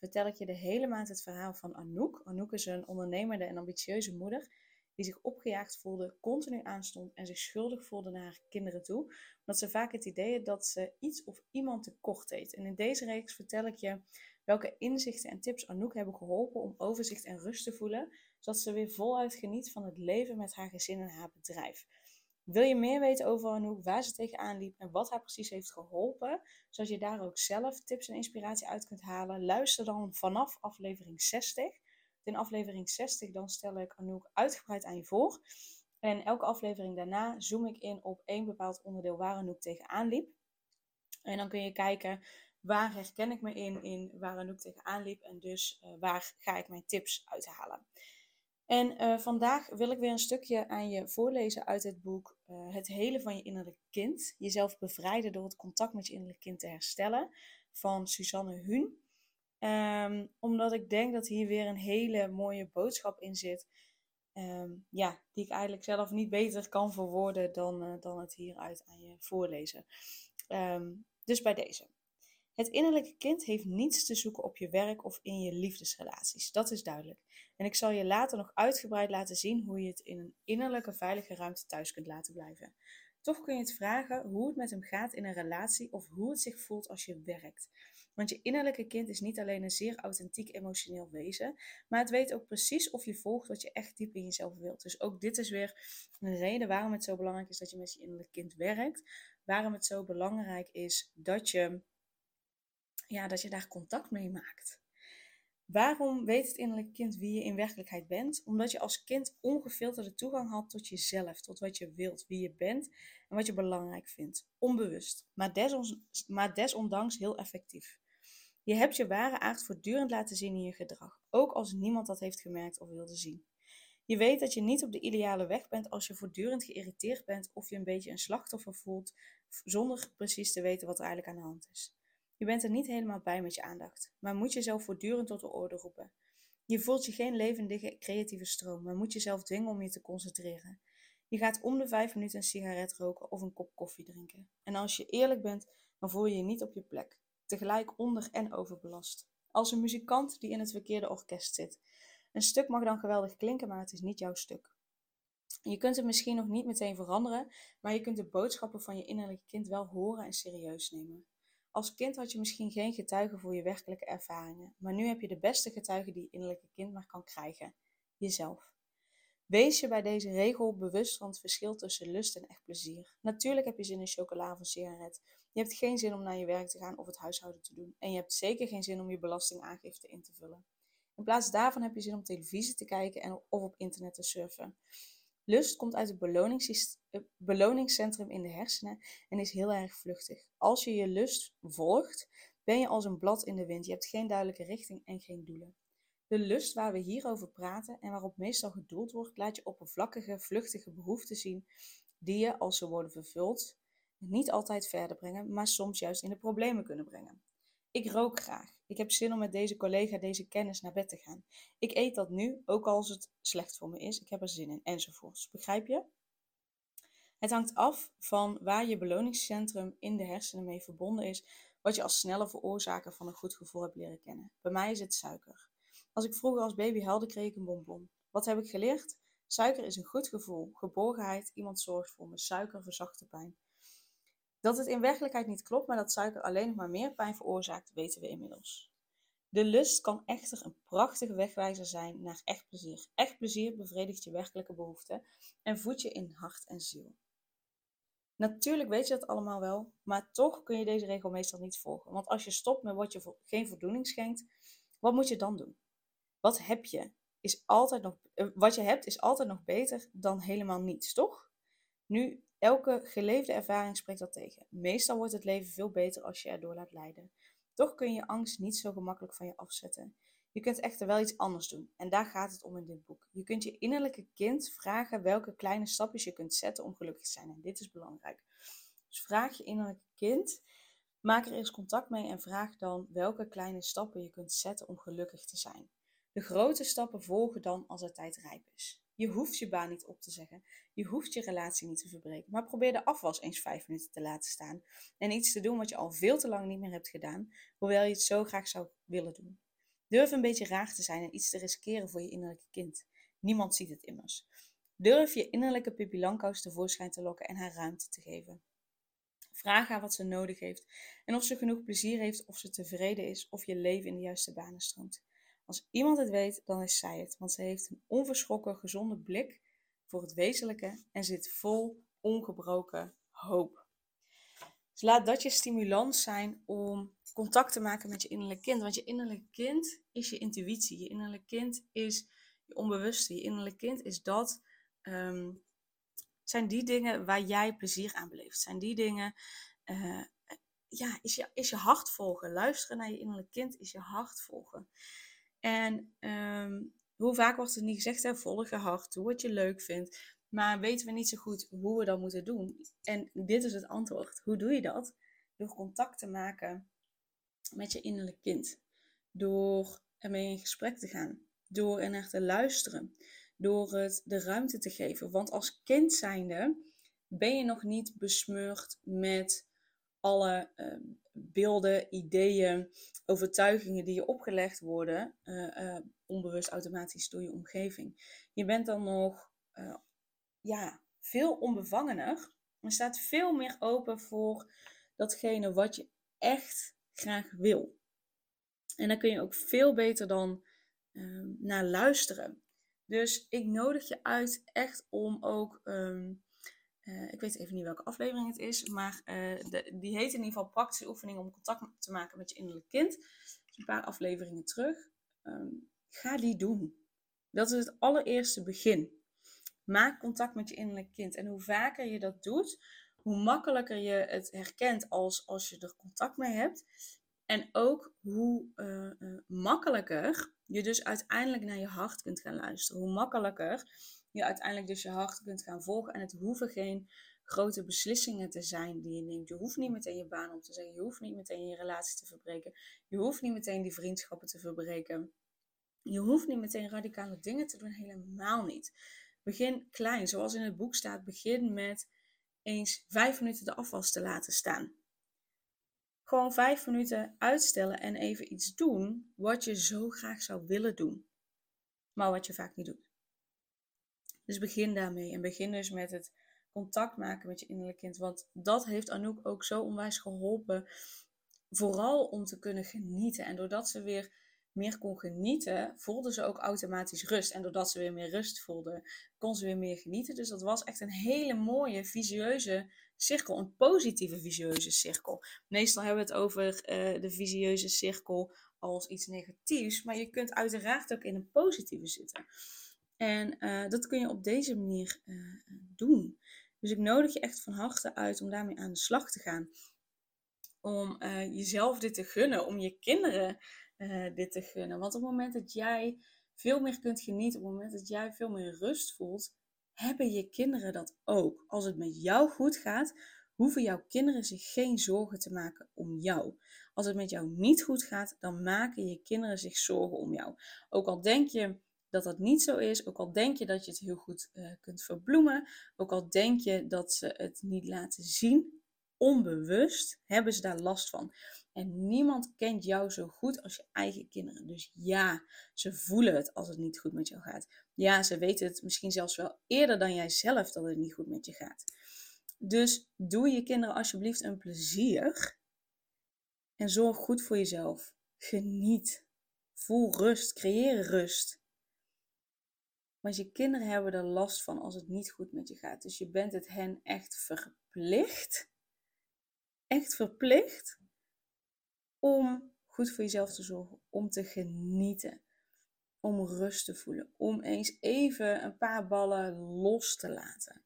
vertel ik je de hele maand het verhaal van Anouk. Anouk is een ondernemende en ambitieuze moeder die zich opgejaagd voelde, continu aanstond en zich schuldig voelde naar haar kinderen toe. Omdat ze vaak het idee had dat ze iets of iemand tekort deed. En in deze reeks vertel ik je welke inzichten en tips Anouk hebben geholpen om overzicht en rust te voelen, zodat ze weer voluit geniet van het leven met haar gezin en haar bedrijf. Wil je meer weten over Anouk, waar ze tegenaan liep en wat haar precies heeft geholpen, zodat je daar ook zelf tips en inspiratie uit kunt halen? Luister dan vanaf aflevering 60. In aflevering 60 dan stel ik Anouk uitgebreid aan je voor. En elke aflevering daarna zoom ik in op één bepaald onderdeel waar Anouk tegenaan liep. En dan kun je kijken waar herken ik me in, in waar Anouk tegenaan liep en dus uh, waar ga ik mijn tips uithalen. En uh, vandaag wil ik weer een stukje aan je voorlezen uit het boek uh, Het hele van je innerlijke kind. Jezelf bevrijden door het contact met je innerlijke kind te herstellen. Van Suzanne Huun. Um, omdat ik denk dat hier weer een hele mooie boodschap in zit. Um, ja, die ik eigenlijk zelf niet beter kan verwoorden dan, uh, dan het hieruit aan je voorlezen. Um, dus bij deze. Het innerlijke kind heeft niets te zoeken op je werk of in je liefdesrelaties. Dat is duidelijk. En ik zal je later nog uitgebreid laten zien hoe je het in een innerlijke veilige ruimte thuis kunt laten blijven. Toch kun je het vragen hoe het met hem gaat in een relatie of hoe het zich voelt als je werkt. Want je innerlijke kind is niet alleen een zeer authentiek emotioneel wezen, maar het weet ook precies of je volgt wat je echt diep in jezelf wilt. Dus ook dit is weer een reden waarom het zo belangrijk is dat je met je innerlijke kind werkt. Waarom het zo belangrijk is dat je, ja, dat je daar contact mee maakt. Waarom weet het innerlijke kind wie je in werkelijkheid bent? Omdat je als kind ongefilterde toegang had tot jezelf, tot wat je wilt, wie je bent en wat je belangrijk vindt. Onbewust, maar, maar desondanks heel effectief. Je hebt je ware aard voortdurend laten zien in je gedrag, ook als niemand dat heeft gemerkt of wilde zien. Je weet dat je niet op de ideale weg bent als je voortdurend geïrriteerd bent of je een beetje een slachtoffer voelt, zonder precies te weten wat er eigenlijk aan de hand is. Je bent er niet helemaal bij met je aandacht, maar moet jezelf voortdurend tot de orde roepen. Je voelt je geen levendige creatieve stroom, maar moet jezelf dwingen om je te concentreren. Je gaat om de vijf minuten een sigaret roken of een kop koffie drinken. En als je eerlijk bent, dan voel je je niet op je plek, tegelijk onder- en overbelast. Als een muzikant die in het verkeerde orkest zit. Een stuk mag dan geweldig klinken, maar het is niet jouw stuk. Je kunt het misschien nog niet meteen veranderen, maar je kunt de boodschappen van je innerlijke kind wel horen en serieus nemen. Als kind had je misschien geen getuigen voor je werkelijke ervaringen, maar nu heb je de beste getuige die je innerlijke kind maar kan krijgen: jezelf. Wees je bij deze regel bewust van het verschil tussen lust en echt plezier. Natuurlijk heb je zin in chocola of een sigaret. Je hebt geen zin om naar je werk te gaan of het huishouden te doen. En je hebt zeker geen zin om je belastingaangifte in te vullen. In plaats daarvan heb je zin om televisie te kijken en of op internet te surfen. Lust komt uit het beloningscentrum in de hersenen en is heel erg vluchtig. Als je je lust volgt, ben je als een blad in de wind. Je hebt geen duidelijke richting en geen doelen. De lust waar we hier over praten en waarop meestal gedoeld wordt, laat je oppervlakkige, vluchtige behoeften zien die je, als ze worden vervuld, niet altijd verder brengen, maar soms juist in de problemen kunnen brengen. Ik rook graag. Ik heb zin om met deze collega deze kennis naar bed te gaan. Ik eet dat nu, ook als het slecht voor me is. Ik heb er zin in, enzovoorts. Begrijp je? Het hangt af van waar je beloningscentrum in de hersenen mee verbonden is, wat je als snelle veroorzaker van een goed gevoel hebt leren kennen. Bij mij is het suiker. Als ik vroeger als baby huilde, kreeg ik een bonbon. Wat heb ik geleerd? Suiker is een goed gevoel, geborgenheid, iemand zorgt voor me. Suiker verzacht de pijn. Dat het in werkelijkheid niet klopt, maar dat suiker alleen nog maar meer pijn veroorzaakt, weten we inmiddels. De lust kan echter een prachtige wegwijzer zijn naar echt plezier. Echt plezier bevredigt je werkelijke behoeften en voedt je in hart en ziel. Natuurlijk weet je dat allemaal wel, maar toch kun je deze regel meestal niet volgen. Want als je stopt met wat je geen voldoening schenkt, wat moet je dan doen? Wat heb je? Is altijd nog, eh, wat je hebt is altijd nog beter dan helemaal niets, toch? Nu, elke geleefde ervaring spreekt dat tegen. Meestal wordt het leven veel beter als je erdoor laat leiden. Toch kun je angst niet zo gemakkelijk van je afzetten. Je kunt echter wel iets anders doen. En daar gaat het om in dit boek. Je kunt je innerlijke kind vragen welke kleine stapjes je kunt zetten om gelukkig te zijn. En dit is belangrijk. Dus vraag je innerlijke kind, maak er eens contact mee en vraag dan welke kleine stappen je kunt zetten om gelukkig te zijn. De grote stappen volgen dan als het tijd rijp is. Je hoeft je baan niet op te zeggen. Je hoeft je relatie niet te verbreken. Maar probeer de afwas eens vijf minuten te laten staan. En iets te doen wat je al veel te lang niet meer hebt gedaan, hoewel je het zo graag zou willen doen. Durf een beetje raar te zijn en iets te riskeren voor je innerlijke kind. Niemand ziet het immers. Durf je innerlijke Pippi tevoorschijn te lokken en haar ruimte te geven. Vraag haar wat ze nodig heeft en of ze genoeg plezier heeft, of ze tevreden is, of je leven in de juiste banen stroomt. Als iemand het weet, dan is zij het, want ze heeft een onverschrokken, gezonde blik voor het wezenlijke en zit vol ongebroken hoop. Dus laat dat je stimulans zijn om contact te maken met je innerlijk kind. Want je innerlijk kind is je intuïtie. Je innerlijk kind is je onbewuste. Je innerlijk kind is dat. Um, zijn die dingen waar jij plezier aan beleeft. Zijn die dingen. Uh, ja, is je, is je hart volgen. Luisteren naar je innerlijk kind is je hart volgen. En um, hoe vaak wordt het niet gezegd, hè? volg je hart, doe wat je leuk vindt. Maar weten we niet zo goed hoe we dat moeten doen. En dit is het antwoord. Hoe doe je dat? Door contact te maken met je innerlijk kind. Door ermee in gesprek te gaan. Door er naar te luisteren. Door het de ruimte te geven. Want als kind zijnde ben je nog niet besmeurd met alle uh, beelden, ideeën, overtuigingen die je opgelegd worden, uh, uh, onbewust automatisch door je omgeving. Je bent dan nog ja, veel onbevangener en staat veel meer open voor datgene wat je echt graag wil. En dan kun je ook veel beter dan um, naar luisteren. Dus ik nodig je uit echt om ook um, uh, ik weet even niet welke aflevering het is, maar de, die heet in ieder geval praktische oefeningen om contact te maken met je innerlijk kind. Dus een paar afleveringen terug. Um, ga die doen. Dat is het allereerste begin. Maak contact met je innerlijk kind. En hoe vaker je dat doet, hoe makkelijker je het herkent als, als je er contact mee hebt. En ook hoe uh, makkelijker je dus uiteindelijk naar je hart kunt gaan luisteren. Hoe makkelijker je uiteindelijk dus je hart kunt gaan volgen. En het hoeven geen grote beslissingen te zijn die je neemt. Je hoeft niet meteen je baan op te zeggen. Je hoeft niet meteen je relatie te verbreken. Je hoeft niet meteen die vriendschappen te verbreken. Je hoeft niet meteen radicale dingen te doen. Helemaal niet. Begin klein. Zoals in het boek staat, begin met eens vijf minuten de afwas te laten staan. Gewoon vijf minuten uitstellen en even iets doen wat je zo graag zou willen doen, maar wat je vaak niet doet. Dus begin daarmee en begin dus met het contact maken met je innerlijk kind. Want dat heeft Anouk ook zo onwijs geholpen. Vooral om te kunnen genieten. En doordat ze weer meer kon genieten, voelde ze ook automatisch rust. En doordat ze weer meer rust voelde, kon ze weer meer genieten. Dus dat was echt een hele mooie, visieuze cirkel. Een positieve visieuze cirkel. Meestal hebben we het over uh, de visieuze cirkel als iets negatiefs. Maar je kunt uiteraard ook in een positieve zitten. En uh, dat kun je op deze manier uh, doen. Dus ik nodig je echt van harte uit om daarmee aan de slag te gaan. Om uh, jezelf dit te gunnen, om je kinderen dit te gunnen. Want op het moment dat jij veel meer kunt genieten, op het moment dat jij veel meer rust voelt, hebben je kinderen dat ook. Als het met jou goed gaat, hoeven jouw kinderen zich geen zorgen te maken om jou. Als het met jou niet goed gaat, dan maken je kinderen zich zorgen om jou. Ook al denk je dat dat niet zo is. Ook al denk je dat je het heel goed uh, kunt verbloemen. Ook al denk je dat ze het niet laten zien. Onbewust hebben ze daar last van. En niemand kent jou zo goed als je eigen kinderen. Dus ja, ze voelen het als het niet goed met jou gaat. Ja, ze weten het misschien zelfs wel eerder dan jij zelf dat het niet goed met je gaat. Dus doe je kinderen alsjeblieft een plezier. En zorg goed voor jezelf. Geniet. Voel rust. Creëer rust. Want je kinderen hebben er last van als het niet goed met je gaat. Dus je bent het hen echt verplicht, echt verplicht, om goed voor jezelf te zorgen, om te genieten, om rust te voelen, om eens even een paar ballen los te laten.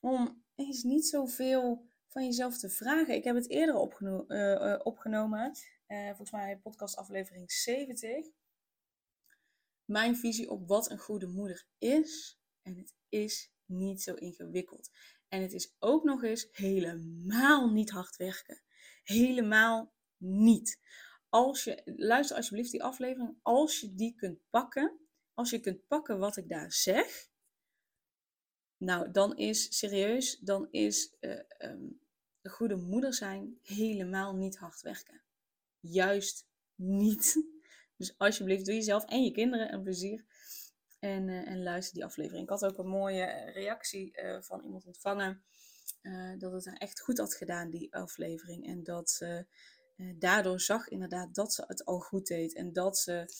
Om eens niet zoveel van jezelf te vragen. Ik heb het eerder opgeno uh, opgenomen uh, volgens mij podcast aflevering 70, mijn visie op wat een goede moeder is. En het is niet zo ingewikkeld. En het is ook nog eens helemaal niet hard werken. Helemaal niet. Als je, luister alsjeblieft die aflevering, als je die kunt pakken, als je kunt pakken wat ik daar zeg, nou, dan is serieus, dan is uh, um, een goede moeder zijn helemaal niet hard werken. Juist niet. Dus alsjeblieft, doe jezelf en je kinderen een plezier. En, uh, en luister die aflevering. Ik had ook een mooie reactie uh, van iemand ontvangen. Dat het haar echt goed had gedaan, die aflevering. En dat ze daardoor zag inderdaad dat ze het al goed deed. En dat ze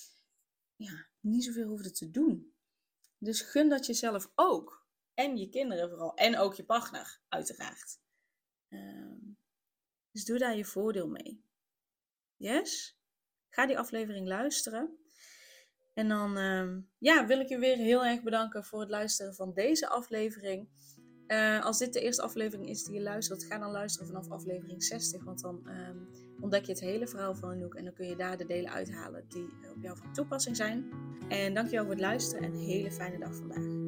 ja, niet zoveel hoefde te doen. Dus gun dat jezelf ook. En je kinderen vooral. En ook je partner, uiteraard. Uh, dus doe daar je voordeel mee. Yes? Ga die aflevering luisteren. En dan uh, ja, wil ik je weer heel erg bedanken voor het luisteren van deze aflevering. Uh, als dit de eerste aflevering is die je luistert, ga dan luisteren vanaf aflevering 60. Want dan uh, ontdek je het hele verhaal van Anouk. En dan kun je daar de delen uithalen die op jou van toepassing zijn. En dankjewel voor het luisteren en een hele fijne dag vandaag.